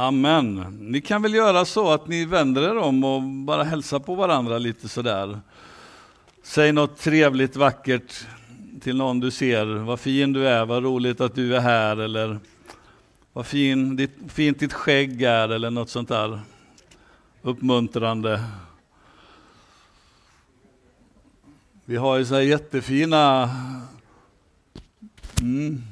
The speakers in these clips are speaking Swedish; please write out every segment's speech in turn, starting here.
Amen. Ni kan väl göra så att ni vänder er om och bara hälsar på varandra lite sådär. Säg något trevligt, vackert till någon du ser. Vad fin du är, vad roligt att du är här. Eller vad fin, ditt, fint ditt skägg är, eller något sånt där uppmuntrande. Vi har ju så här jättefina... Mm.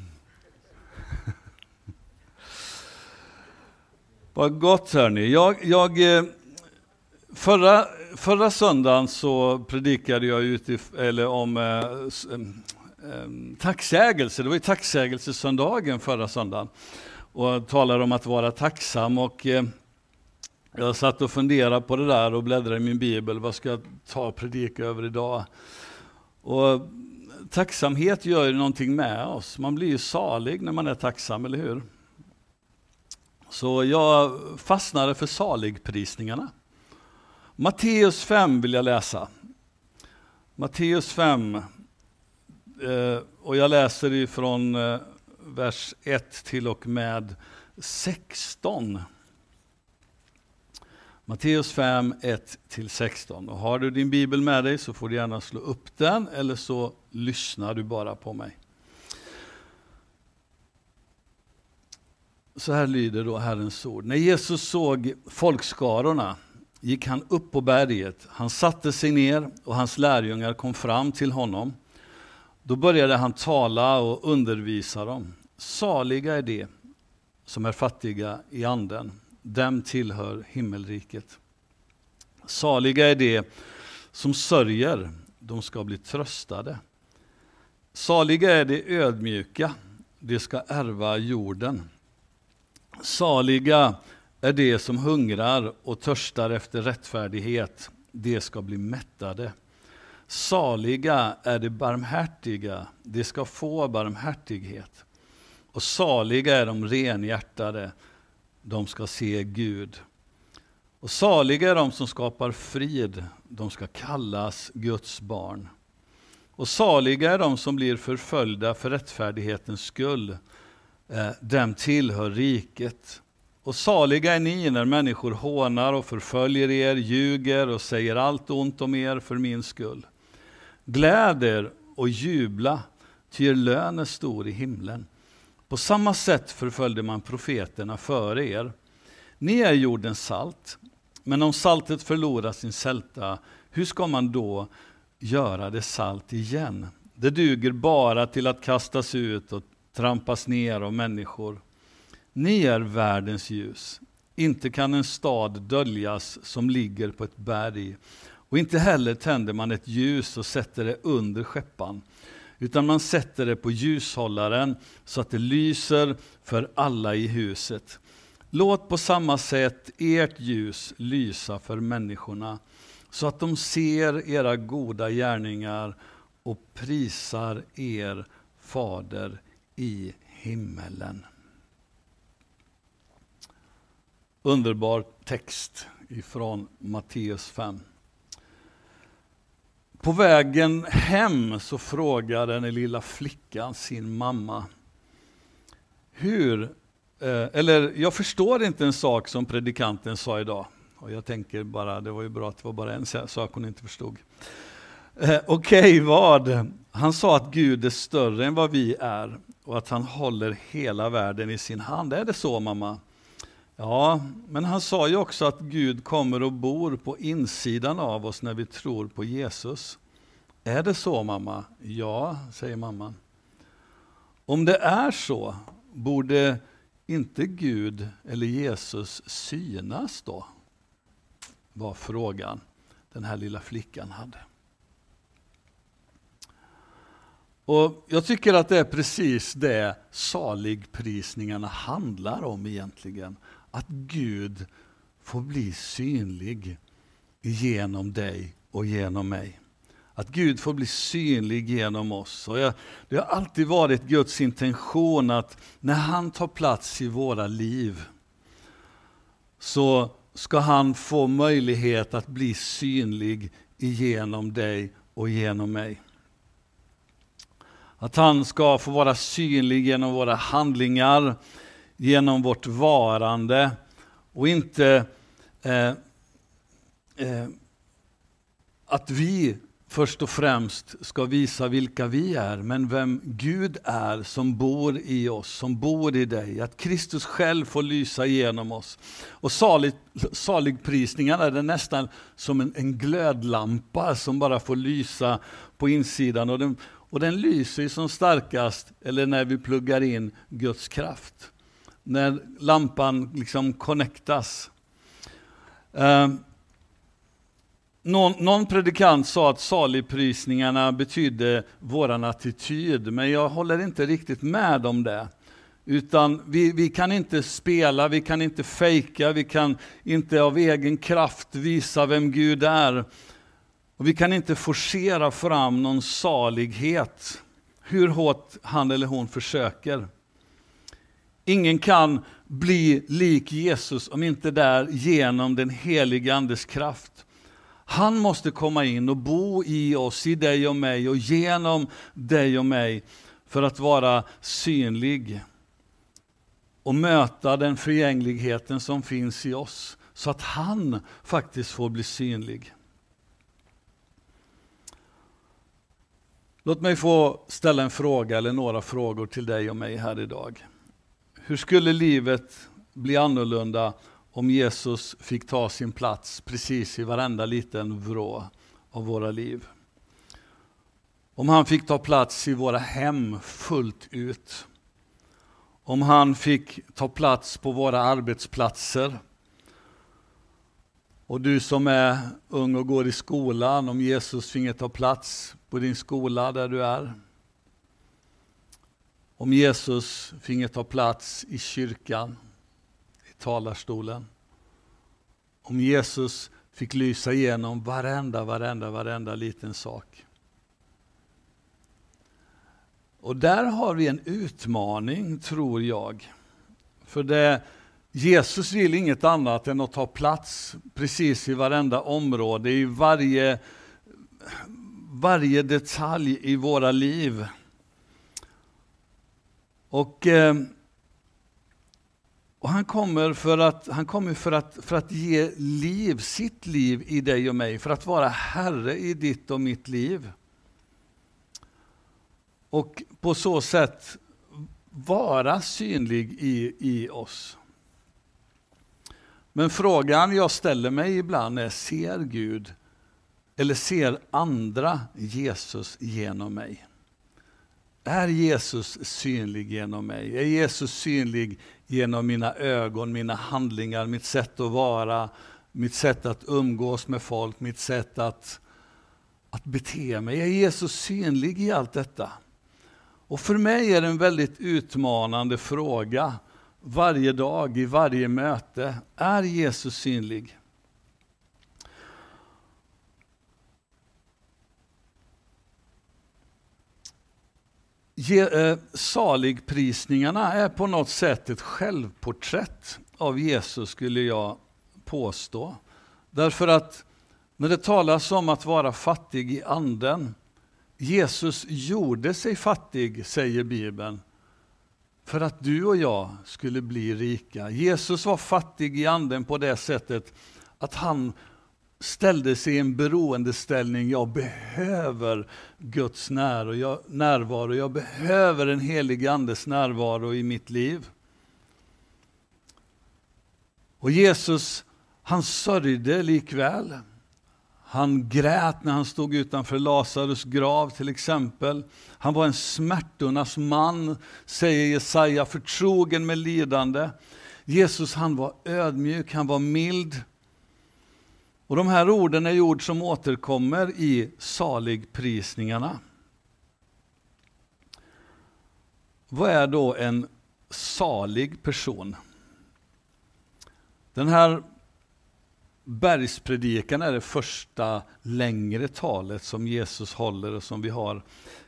Vad gott hörni. Jag, jag, eh, förra, förra söndagen så predikade jag utif, eller om eh, eh, eh, tacksägelse. Det var ju tacksägelsesöndagen förra söndagen. Och talade om att vara tacksam. Och, eh, jag satt och funderade på det där och bläddrade i min bibel. Vad ska jag ta och predika över idag? Och tacksamhet gör ju någonting med oss. Man blir ju salig när man är tacksam, eller hur? Så jag fastnade för saligprisningarna. Matteus 5 vill jag läsa. Matteus 5. Eh, och jag läser ifrån eh, vers 1 till och med 16. Matteus 5, 1-16. Och har du din bibel med dig så får du gärna slå upp den eller så lyssnar du bara på mig. Så här lyder då Herrens ord. När Jesus såg folkskarorna gick han upp på berget. Han satte sig ner och hans lärjungar kom fram till honom. Då började han tala och undervisa dem. Saliga är de som är fattiga i anden dem tillhör himmelriket. Saliga är de som sörjer, de ska bli tröstade. Saliga är de ödmjuka, de ska ärva jorden. Saliga är de som hungrar och törstar efter rättfärdighet, de ska bli mättade. Saliga är de barmhärtiga, de ska få barmhärtighet. Och saliga är de renhjärtade, de ska se Gud. Och saliga är de som skapar frid, de ska kallas Guds barn. Och saliga är de som blir förföljda för rättfärdighetens skull, eh, dem tillhör riket. Och saliga är ni när människor hånar och förföljer er, ljuger och säger allt ont om er för min skull. Gläd er och jubla, ty er lön är stor i himlen. På samma sätt förföljde man profeterna före er. Ni är jordens salt, men om saltet förlorar sin sälta, hur ska man då göra det salt igen? Det duger bara till att kastas ut och trampas ner av människor. Ni är världens ljus. Inte kan en stad döljas som ligger på ett berg. Och inte heller tänder man ett ljus och sätter det under skeppan utan man sätter det på ljushållaren så att det lyser för alla i huset. Låt på samma sätt ert ljus lysa för människorna, så att de ser era goda gärningar och prisar er Fader i himmelen. Underbar text ifrån Matteus 5. På vägen hem så frågade den lilla flickan sin mamma, hur, eh, eller jag förstår inte en sak som predikanten sa idag. Och jag tänker bara, det var ju bra att det var bara en sak hon inte förstod. Eh, okej, okay, vad? Han sa att Gud är större än vad vi är och att han håller hela världen i sin hand. Är det så mamma? Ja, men han sa ju också att Gud kommer och bor på insidan av oss när vi tror på Jesus. Är det så mamma? Ja, säger mamman. Om det är så, borde inte Gud eller Jesus synas då? Var frågan den här lilla flickan hade. Och Jag tycker att det är precis det saligprisningarna handlar om egentligen att Gud får bli synlig genom dig och genom mig. Att Gud får bli synlig genom oss. Och jag, det har alltid varit Guds intention att när han tar plats i våra liv så ska han få möjlighet att bli synlig genom dig och genom mig. Att han ska få vara synlig genom våra handlingar, genom vårt varande. och inte eh, eh, att vi först och främst ska visa vilka vi är, men vem Gud är som bor i oss, som bor i dig. Att Kristus själv får lysa igenom oss. Och salig, saligprisningarna är nästan som en, en, glödlampa som bara får lysa på insidan. Och den, och den lyser som starkast, eller när vi pluggar in Guds kraft. När lampan liksom connectas. Eh, någon, någon, predikant sa att saligprisningarna betydde våran attityd, men jag håller inte riktigt med om det. Utan vi, vi kan inte spela, vi kan inte fejka, vi kan inte av egen kraft visa vem Gud är. Och vi kan inte forcera fram någon salighet, hur hårt han eller hon försöker. Ingen kan bli lik Jesus om inte där genom den heliga Andes kraft. Han måste komma in och bo i oss, i dig och mig och genom dig och mig för att vara synlig och möta den förgängligheten som finns i oss så att han faktiskt får bli synlig. Låt mig få ställa en fråga eller några frågor till dig och mig här idag. Hur skulle livet bli annorlunda om Jesus fick ta sin plats precis i varenda liten vrå av våra liv. Om han fick ta plats i våra hem fullt ut. Om han fick ta plats på våra arbetsplatser. Och du som är ung och går i skolan, om Jesus finge ta plats på din skola där du är. Om Jesus finge ta plats i kyrkan i talarstolen. Om Jesus fick lysa igenom varenda, varenda, varenda liten sak. Och där har vi en utmaning, tror jag. För det, Jesus vill inget annat än att ta plats precis i varenda område, i varje, varje detalj i våra liv. Och eh, och han kommer, för att, han kommer för, att, för att ge liv, sitt liv i dig och mig, för att vara Herre i ditt och mitt liv. Och på så sätt vara synlig i, i oss. Men frågan jag ställer mig ibland är, ser Gud eller ser andra Jesus genom mig? Är Jesus synlig genom mig? Är Jesus synlig genom mina ögon, mina handlingar, mitt sätt att vara, mitt sätt att umgås med folk, mitt sätt att, att bete mig? Är Jesus synlig i allt detta? Och för mig är det en väldigt utmanande fråga varje dag, i varje möte. Är Jesus synlig? Eh, saligprisningarna är på något sätt ett självporträtt av Jesus, skulle jag påstå. Därför att när det talas om att vara fattig i anden, Jesus gjorde sig fattig, säger Bibeln, för att du och jag skulle bli rika. Jesus var fattig i anden på det sättet att han ställde sig i en beroendeställning. Jag behöver Guds närvaro. Jag behöver en helig Andes närvaro i mitt liv. Och Jesus, han sörjde likväl. Han grät när han stod utanför Lazarus grav till exempel. Han var en smärtornas man, säger Jesaja, förtrogen med lidande. Jesus han var ödmjuk, han var mild. Och de här orden är ord som återkommer i saligprisningarna. Vad är då en salig person? Den här bergspredikan är det första längre talet som Jesus håller och som vi har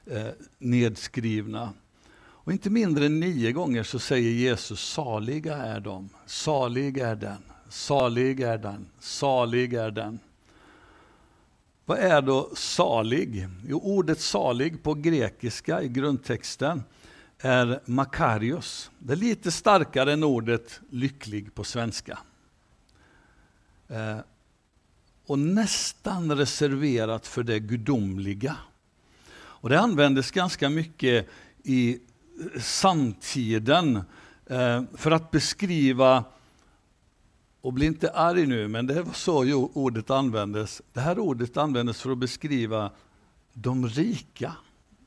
eh, nedskrivna. Och inte mindre än nio gånger så säger Jesus, saliga är de, salig är den. Salig är den, salig är den. Vad är då salig? Jo, ordet salig på grekiska i grundtexten är makarios. Det är lite starkare än ordet lycklig på svenska. Eh, och nästan reserverat för det gudomliga. Och det användes ganska mycket i samtiden eh, för att beskriva, och bli inte arg nu, men det var så ordet användes. Det här ordet användes för att beskriva de rika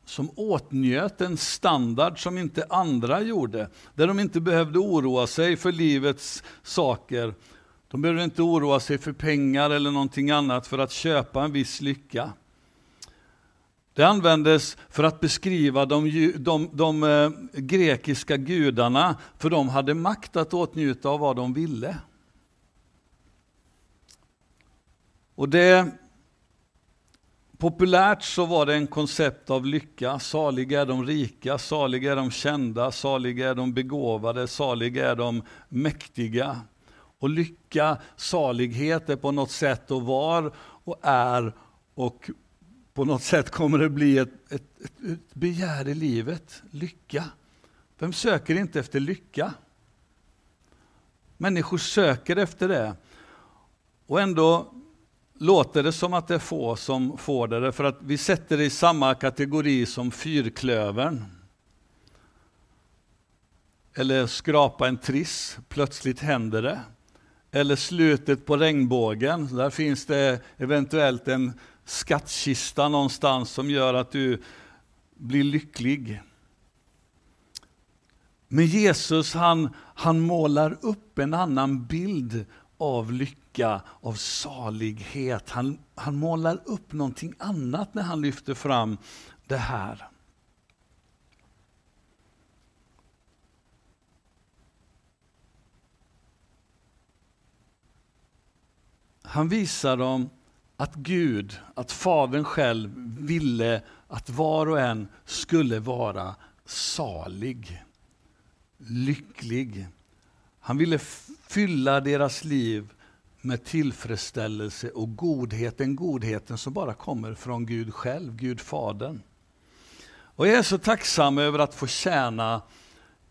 som åtnjöt en standard som inte andra gjorde, där de inte behövde oroa sig för livets saker. De behövde inte oroa sig för pengar eller någonting annat för att köpa en viss lycka. Det användes för att beskriva de, de, de eh, grekiska gudarna, för de hade makt att åtnjuta av vad de ville. Och det Populärt så var det en koncept av lycka. Saliga är de rika, saliga är de kända, saliga är de begåvade, saliga är de mäktiga. Och lycka, salighet är på något sätt och var och är och på något sätt kommer det bli ett, ett, ett, ett begär i livet. Lycka. Vem söker inte efter lycka? Människor söker efter det. Och ändå låter det som att det är få som får det, för att vi sätter det i samma kategori som fyrklövern. Eller skrapa en triss, plötsligt händer det. Eller slutet på regnbågen, där finns det eventuellt en skattkista någonstans som gör att du blir lycklig. Men Jesus han, han målar upp en annan bild av lycka, av salighet. Han, han målar upp någonting annat när han lyfter fram det här. Han visar dem att Gud, att Fadern själv ville att var och en skulle vara salig, lycklig. Han ville fylla deras liv med tillfredsställelse och godhet, den godheten som bara kommer från Gud själv, Gud Fadern. Och jag är så tacksam över att få tjäna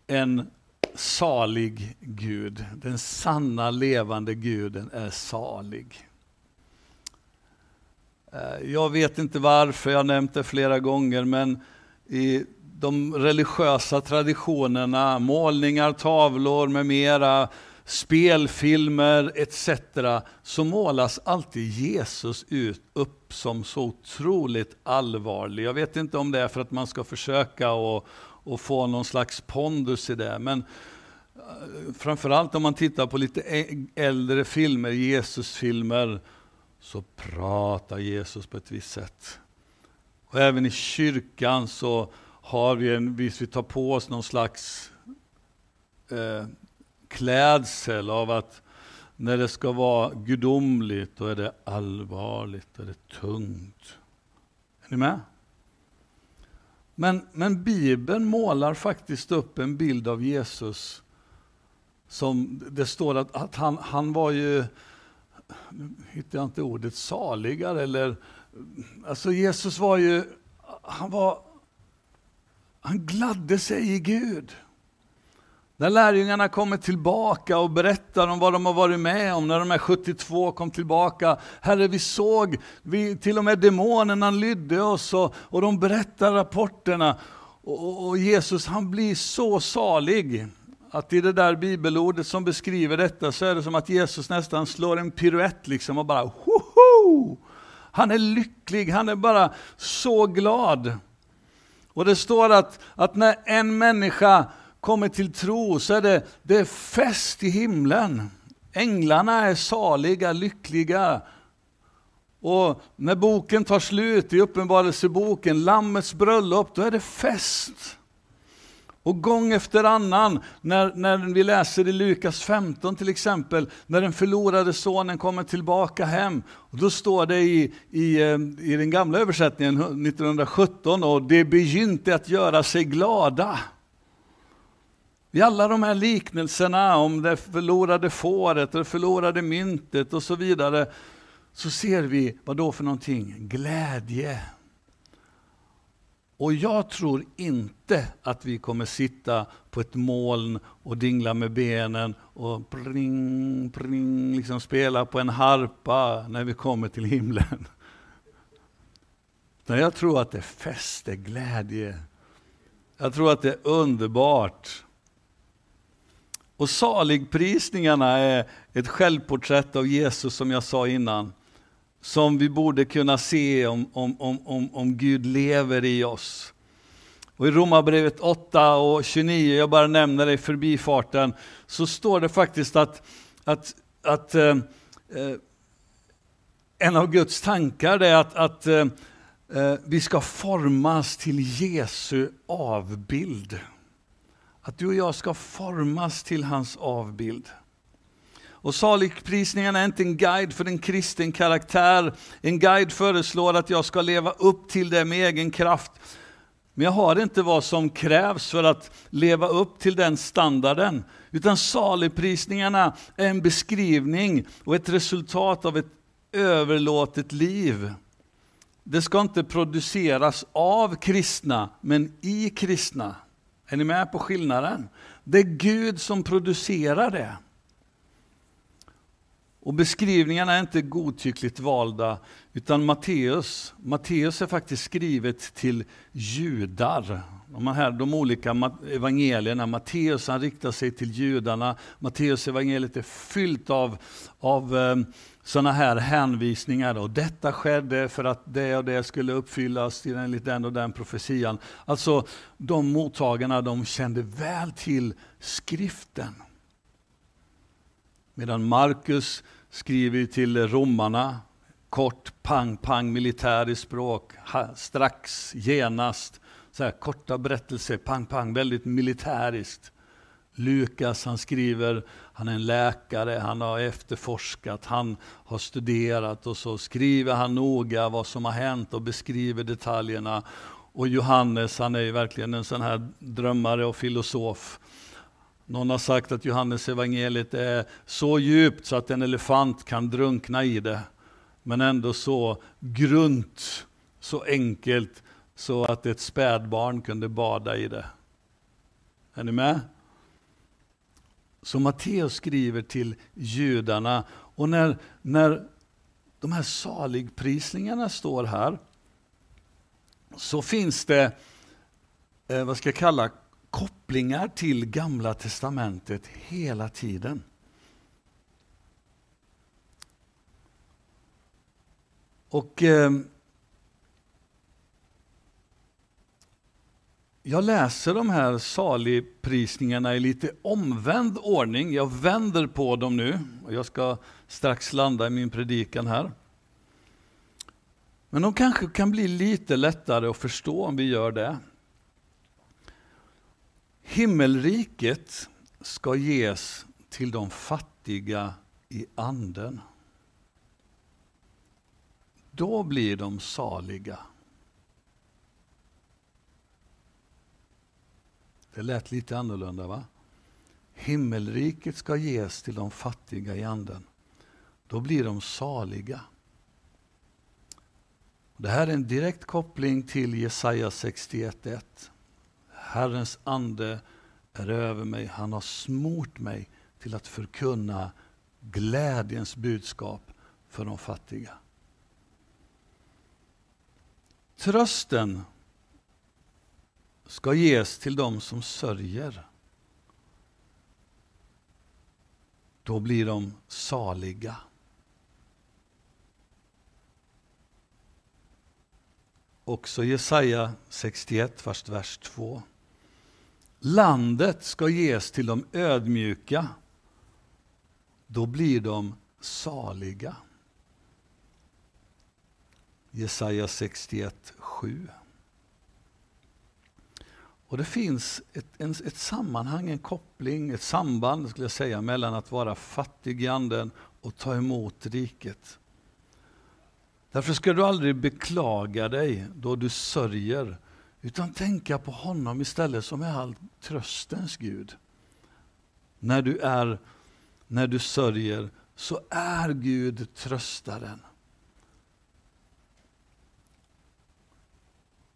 en salig Gud. Den sanna levande guden är salig. Eh, jag vet inte varför, jag har nämnt det flera gånger, men i de religiösa traditionerna, målningar, tavlor med mera, spelfilmer etc. så målas alltid Jesus ut upp som så otroligt allvarlig. Jag vet inte om det är för att man ska försöka och, och få någon slags pondus i det, men eh, framförallt om man tittar på lite äldre filmer, Jesusfilmer, så pratar Jesus på ett visst sätt. Och även i kyrkan så har vi en, vi tar på oss någon slags eh, klädsel av att när det ska vara gudomligt, då är det allvarligt, då är det tungt. Är ni med? Men, men Bibeln målar faktiskt upp en bild av Jesus som det står att, att han, han var ju, nu hittar jag inte ordet saligare, eller, alltså Jesus var ju, han var, han gladde sig i Gud. När lärjungarna kommer tillbaka och berättar om vad de har varit med om, när de är 72 kom tillbaka. Herre, vi såg, vi, till och med demonerna lydde oss och, och de berättar rapporterna. Och, och, Jesus han blir så salig att i det där bibelordet som beskriver detta så är det som att Jesus nästan slår en piruett liksom och bara hoho! Han är lycklig, han är bara så glad. Och det står att, att när en människa kommer till tro så är det, det är fest i himlen. Änglarna är saliga, lyckliga. Och när boken tar slut i Uppenbarelseboken, Lammets bröllop, då är det fest. Och gång efter annan, när, när vi läser i Lukas 15 till exempel, när den förlorade sonen kommer tillbaka hem, och då står det i, i, eh, i den gamla översättningen 1917, och det begynte att göra sig glada. I alla de här liknelserna om det förlorade fåret, det förlorade myntet och så vidare, så ser vi vad då för någonting? Glädje. Och jag tror inte att vi kommer sitta på ett moln och dingla med benen och pring, pring, liksom spela på en harpa när vi kommer till himlen. Men jag tror att det är fest, det är glädje. Jag tror att det är underbart. Och saligprisningarna är ett självporträtt av Jesus som jag sa innan. Som vi borde kunna se om, om, om, om, Gud lever i oss. Och I Romarbrevet 8 och 29, jag bara nämner det i förbifarten, så står det faktiskt att, att, att eh, eh en av Guds tankar är att, att eh, eh vi ska formas till Jesu avbild. Att du och jag ska formas till hans avbild. Och saligprisningarna är inte en guide för en kristen karaktär. En guide föreslår att jag ska leva upp till det med egen kraft. Men jag har inte vad som krävs för att leva upp till den standarden. Utan saligprisningarna är en beskrivning och ett resultat av ett överlåtet liv. Det ska inte produceras av kristna, men i kristna. Är ni med på skillnaden? Det är Gud som producerar det. Och beskrivningarna är inte godtyckligt valda, utan Matteus, Matteus är faktiskt skrivet till judar. De, här, de olika evangelierna, Matteus han riktar sig till judarna, Matteus evangeliet är fyllt av, av eh, sådana här hänvisningar. Och detta skedde för att det och det skulle uppfyllas enligt den och den profetian. Alltså de mottagarna de kände väl till skriften. Medan Markus skriver till romarna, kort, pang, pang, militär i språk, strax, genast. Så här, korta berättelser, pang, pang, väldigt militäriskt. Lukas han skriver, han är en läkare, han har efterforskat, han har studerat och så skriver han noga vad som har hänt och beskriver detaljerna. Och Johannes han är ju verkligen en sån här drömmare och filosof. Någon har sagt att Johannes evangeliet är så djupt så att en elefant kan drunkna i det. Men ändå så grunt, så enkelt så att ett spädbarn kunde bada i det. Är ni med? Så Matteus skriver till judarna och när, när de här saligprisningarna står här så finns det, eh, vad ska jag kalla, kopplingar till Gamla Testamentet hela tiden. Och eh, Jag läser de här saligprisningarna i lite omvänd ordning. Jag vänder på dem nu och jag ska strax landa i min predikan här. Men de kanske kan bli lite lättare att förstå om vi gör det. Himmelriket ska ges till de fattiga i anden. Då blir de saliga. Det lät lite annorlunda va? Himmelriket ska ges till de fattiga i anden. Då blir de saliga. Det här är en direkt koppling till Jesaja 61.1. Herrens ande är över mig, han har smort mig till att förkunna glädjens budskap för de fattiga. Trösten ska ges till dem som sörjer. Då blir de saliga. Också Jesaja 61, vers 2. Landet ska ges till de ödmjuka. Då blir de saliga. Jesaja 61, 7. Och det finns ett, en, ett sammanhang, en koppling, ett samband skulle jag säga, mellan att vara fattig i anden och ta emot riket. Därför ska du aldrig beklaga dig då du sörjer, utan tänka på honom istället som är all tröstens Gud. När du, är, när du sörjer så är Gud tröstaren.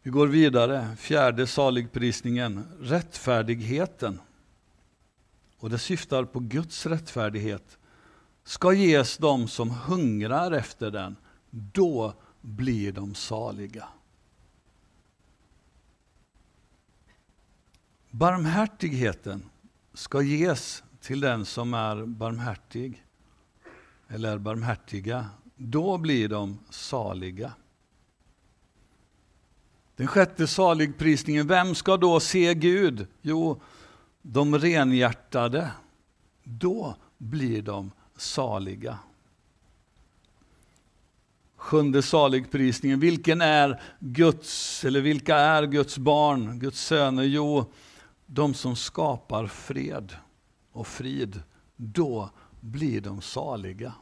Vi går vidare, fjärde saligprisningen, rättfärdigheten. Och det syftar på Guds rättfärdighet. Ska ges dem som hungrar efter den, då blir de saliga. Barmhärtigheten ska ges till den som är barmhärtig, eller barmhärtiga. Då blir de saliga. Den sjätte saligprisningen, vem ska då se Gud? Jo, de renhjärtade. Då blir de saliga. Sjunde saligprisningen, vilken är Guds, eller vilka är Guds barn, Guds söner? Jo, de som skapar fred och frid. Då blir de saliga.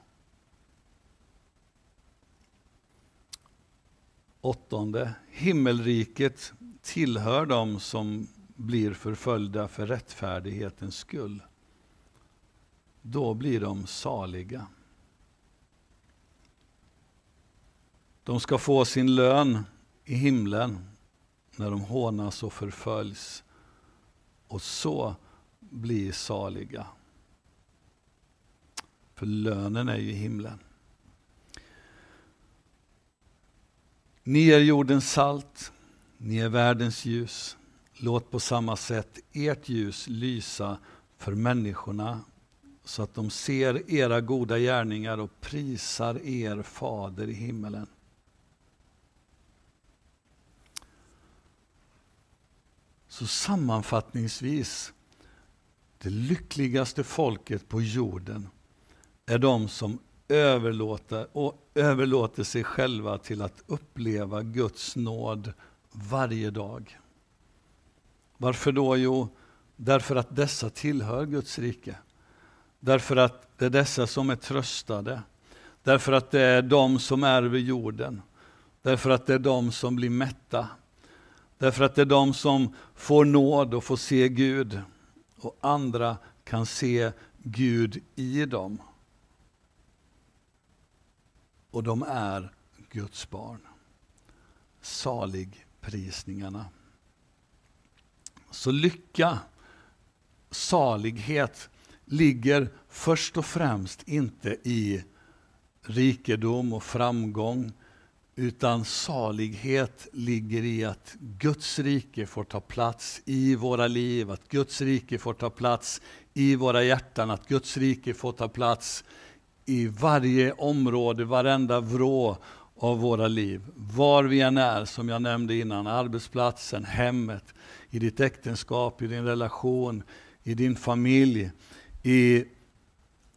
Åttonde, himmelriket tillhör dem som blir förföljda för rättfärdighetens skull. Då blir de saliga. De ska få sin lön i himlen när de hånas och förföljs och så blir saliga. För lönen är ju i himlen. Ni är jordens salt, ni är världens ljus. Låt på samma sätt ert ljus lysa för människorna så att de ser era goda gärningar och prisar er fader i himmelen. Så sammanfattningsvis, det lyckligaste folket på jorden är de som överlåter, och överlåter sig själva till att uppleva Guds nåd varje dag. Varför då? Jo, därför att dessa tillhör Guds rike. Därför att det är dessa som är tröstade. Därför att det är de som ärver jorden. Därför att det är de som blir mätta. Därför att det är de som får nåd och får se Gud. Och andra kan se Gud i dem. Och de är Guds barn. Saligprisningarna. Så lycka, salighet ligger först och främst inte i rikedom och framgång, utan salighet ligger i att Guds rike får ta plats i våra liv, att Guds rike får ta plats i våra hjärtan, att Guds rike får ta plats i varje område, varenda vrå av våra liv. Var vi än är, som jag nämnde innan, arbetsplatsen, hemmet, i ditt äktenskap, i din relation, i din familj, i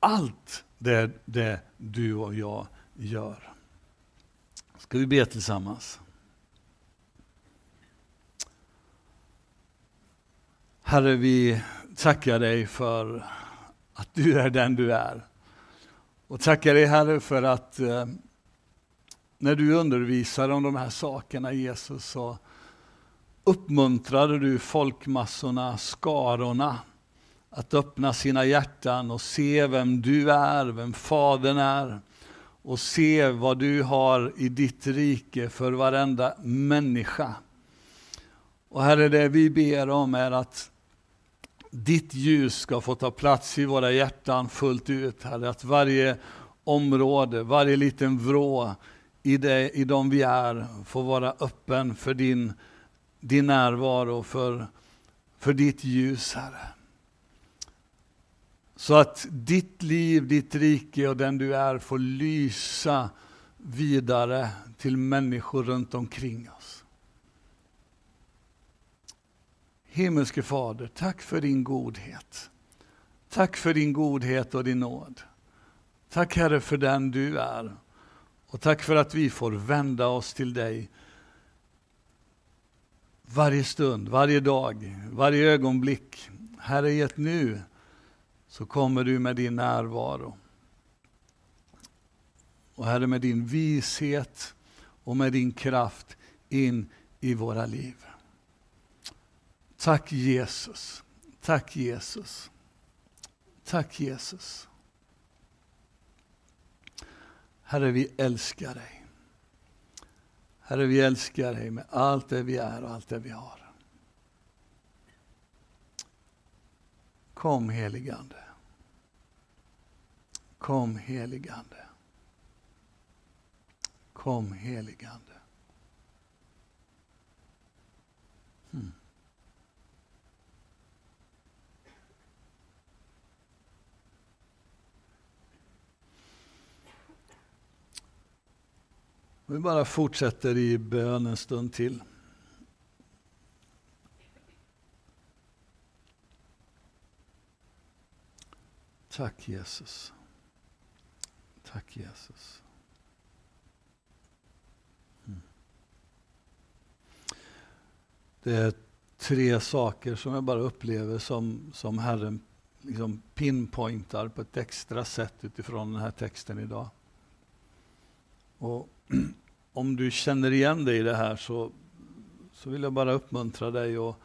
allt det, det du och jag gör. Ska vi be tillsammans? Herre, vi tackar dig för att du är den du är. Och tackar dig Herre för att eh, när du undervisar om de här sakerna Jesus så uppmuntrade du folkmassorna, skarorna att öppna sina hjärtan och se vem du är, vem Fadern är och se vad du har i ditt rike för varenda människa. Och Herre, det vi ber om är att ditt ljus ska få ta plats i våra hjärtan fullt ut, Herre. Att varje område, varje liten vrå i, det, i dem vi är får vara öppen för din, din närvaro, för, för ditt ljus, Herre. Så att ditt liv, ditt rike och den du är får lysa vidare till människor runt omkring oss. Himmelske Fader, tack för din godhet. Tack för din godhet och din nåd. Tack Herre för den du är. Och tack för att vi får vända oss till dig varje stund, varje dag, varje ögonblick. Herre, i ett nu så kommer du med din närvaro. Och Herre, med din vishet och med din kraft in i våra liv. Tack Jesus. Tack Jesus. Tack Jesus. Herre, vi älskar dig. Herre, vi älskar dig med allt det vi är och allt det vi har. Kom heligande. Kom heligande. Kom heligande. Hmm. Vi bara fortsätter i bön en stund till. Tack Jesus. Tack Jesus. Mm. Det är tre saker som jag bara upplever som, som Herren liksom pinpointar på ett extra sätt utifrån den här texten idag. Och om du känner igen dig i det här så, så vill jag bara uppmuntra dig att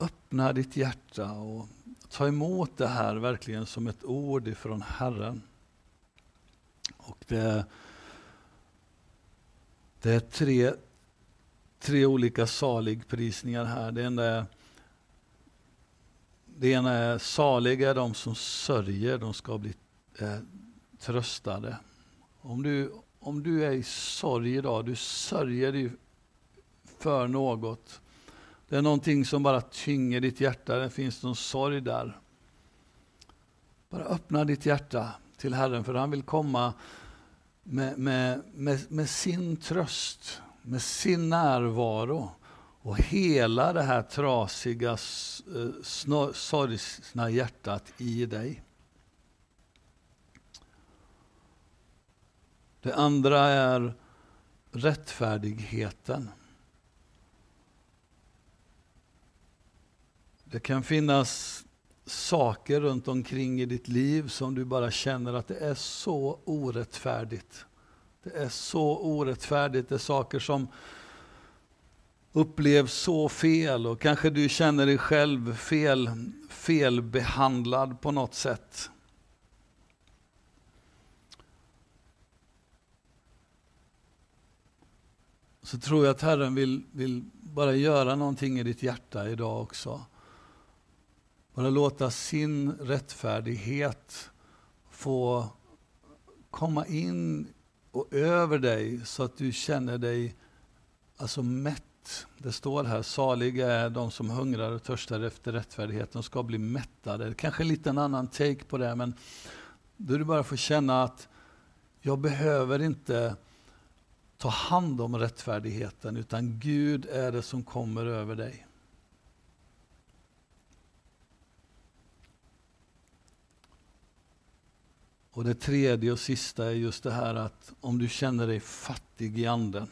öppna ditt hjärta och ta emot det här verkligen som ett ord ifrån Herren. Och det, det är tre, tre olika saligprisningar här. Det ena är, det ena är saliga är de som sörjer, de ska bli eh, tröstade. Om du, om du är i sorg idag, du sörjer dig för något. Det är någonting som bara tynger ditt hjärta, det finns någon sorg där. Bara öppna ditt hjärta till Herren, för han vill komma med, med, med, med sin tröst, med sin närvaro och hela det här trasiga, eh, sorgsna hjärtat i dig. Det andra är rättfärdigheten. Det kan finnas saker runt omkring i ditt liv som du bara känner att det är så orättfärdigt. Det är så orättfärdigt. Det är saker som upplevs så fel och kanske du känner dig själv fel, felbehandlad på något sätt. Så tror jag att Herren vill, vill bara göra någonting i ditt hjärta idag också. Bara låta sin rättfärdighet få komma in och över dig så att du känner dig alltså mätt. Det står här, saliga är de som hungrar och törstar efter rättfärdighet, de ska bli mättade. Kanske en annan take på det, men då du bara får känna att jag behöver inte ta hand om rättfärdigheten, utan Gud är det som kommer över dig. Och det tredje och sista är just det här att om du känner dig fattig i anden,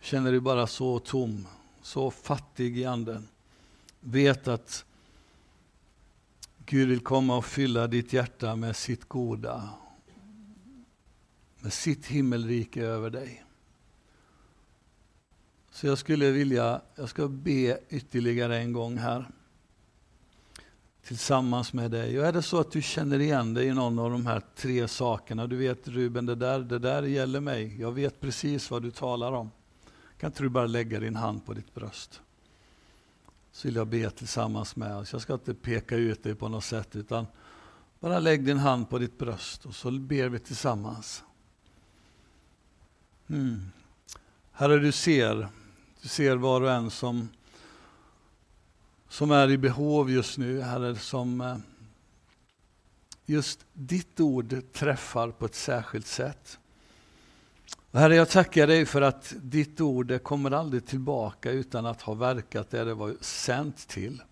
känner dig bara så tom, så fattig i anden, vet att Gud vill komma och fylla ditt hjärta med sitt goda, med sitt himmelrike över dig. Så jag skulle vilja, jag ska be ytterligare en gång här tillsammans med dig. Och är det så att du känner igen dig i någon av de här tre sakerna, du vet Ruben, det där, det där gäller mig. Jag vet precis vad du talar om. Kan inte du bara lägga din hand på ditt bröst? Så vill jag be tillsammans med oss. Jag ska inte peka ut dig på något sätt, utan bara lägg din hand på ditt bröst och så ber vi tillsammans. Mm. Herre, du ser, du ser var och en som som är i behov just nu, Herre, som eh, just ditt ord träffar på ett särskilt sätt. Och herre, jag tackar dig för att ditt ord kommer aldrig tillbaka utan att ha verkat där det var sänt till.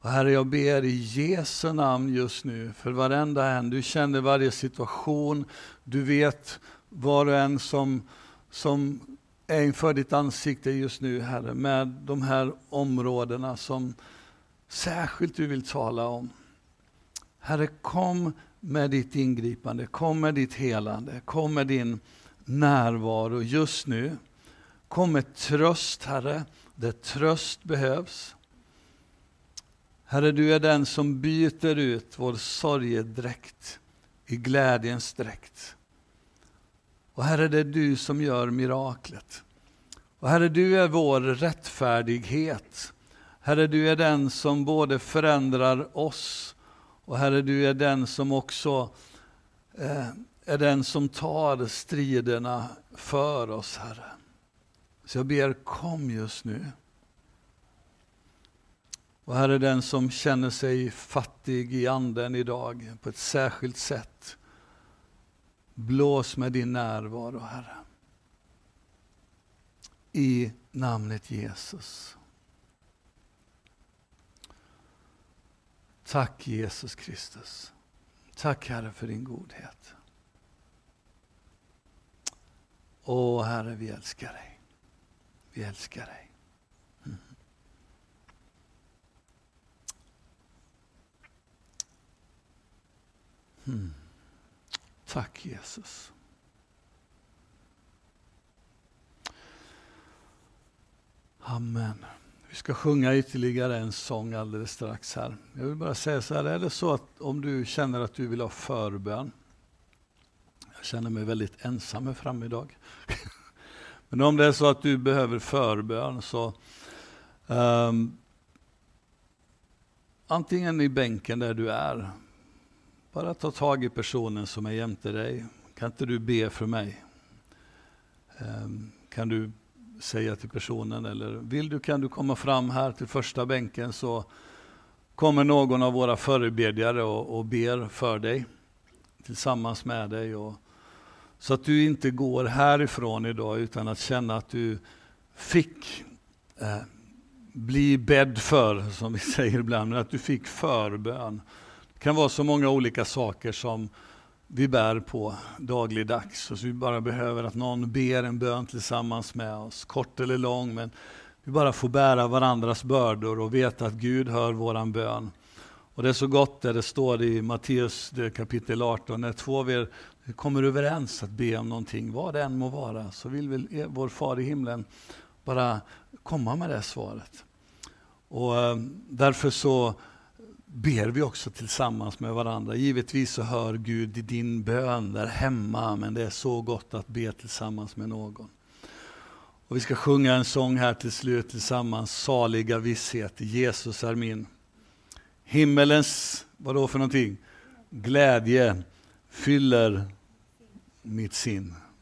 Och herre, jag ber i Jesu namn just nu för varenda en. Du känner varje situation. Du vet var och en som, som är inför ditt ansikte just nu, Herre, med de här områdena som särskilt du vill tala om. Herre, kom med ditt ingripande, kom med ditt helande, kom med din närvaro just nu. Kom med tröst, Herre, där tröst behövs. Herre, du är den som byter ut vår sorgedräkt i glädjens dräkt. Och Herre, det är du som gör miraklet. Och Herre, du är vår rättfärdighet. Herre, du är den som både förändrar oss och Herre, du är den som också eh, är den som tar striderna för oss, Herre. Så jag ber, kom just nu. Och Herre, den som känner sig fattig i anden idag på ett särskilt sätt. Blås med din närvaro, Herre. I namnet Jesus. Tack Jesus Kristus. Tack Herre för din godhet. Åh Herre, vi älskar dig. Vi älskar dig. Mm. Hmm. Tack Jesus. Amen. Vi ska sjunga ytterligare en sång alldeles strax här. Jag vill bara säga så här, är det så att om du känner att du vill ha förbön, jag känner mig väldigt ensam här framme idag. Men om det är så att du behöver förbön så um, antingen i bänken där du är, bara ta tag i personen som är jämte dig. Kan inte du be för mig? Ehm, kan du säga till personen eller vill du kan du komma fram här till första bänken så kommer någon av våra förebedjare och, och ber för dig tillsammans med dig. Och, så att du inte går härifrån idag utan att känna att du fick eh, bli bädd för, som vi säger ibland, men att du fick förbön. Det kan vara så många olika saker som vi bär på dagligdags. Och så vi bara behöver att någon ber en bön tillsammans med oss, kort eller lång, men vi bara får bära varandras bördor och veta att Gud hör våran bön. Och det är så gott där det står i Matteus kapitel 18, när två av er kommer överens att be om någonting, vad det än må vara, så vill väl vår far i himlen bara komma med det svaret. Och eh, därför så ber vi också tillsammans med varandra. Givetvis så hör Gud i din bön där hemma, men det är så gott att be tillsammans med någon. Och vi ska sjunga en sång här till slut tillsammans, Saliga visshet, Jesus är min. Himmelens, vadå för någonting? Glädje fyller mitt sinn.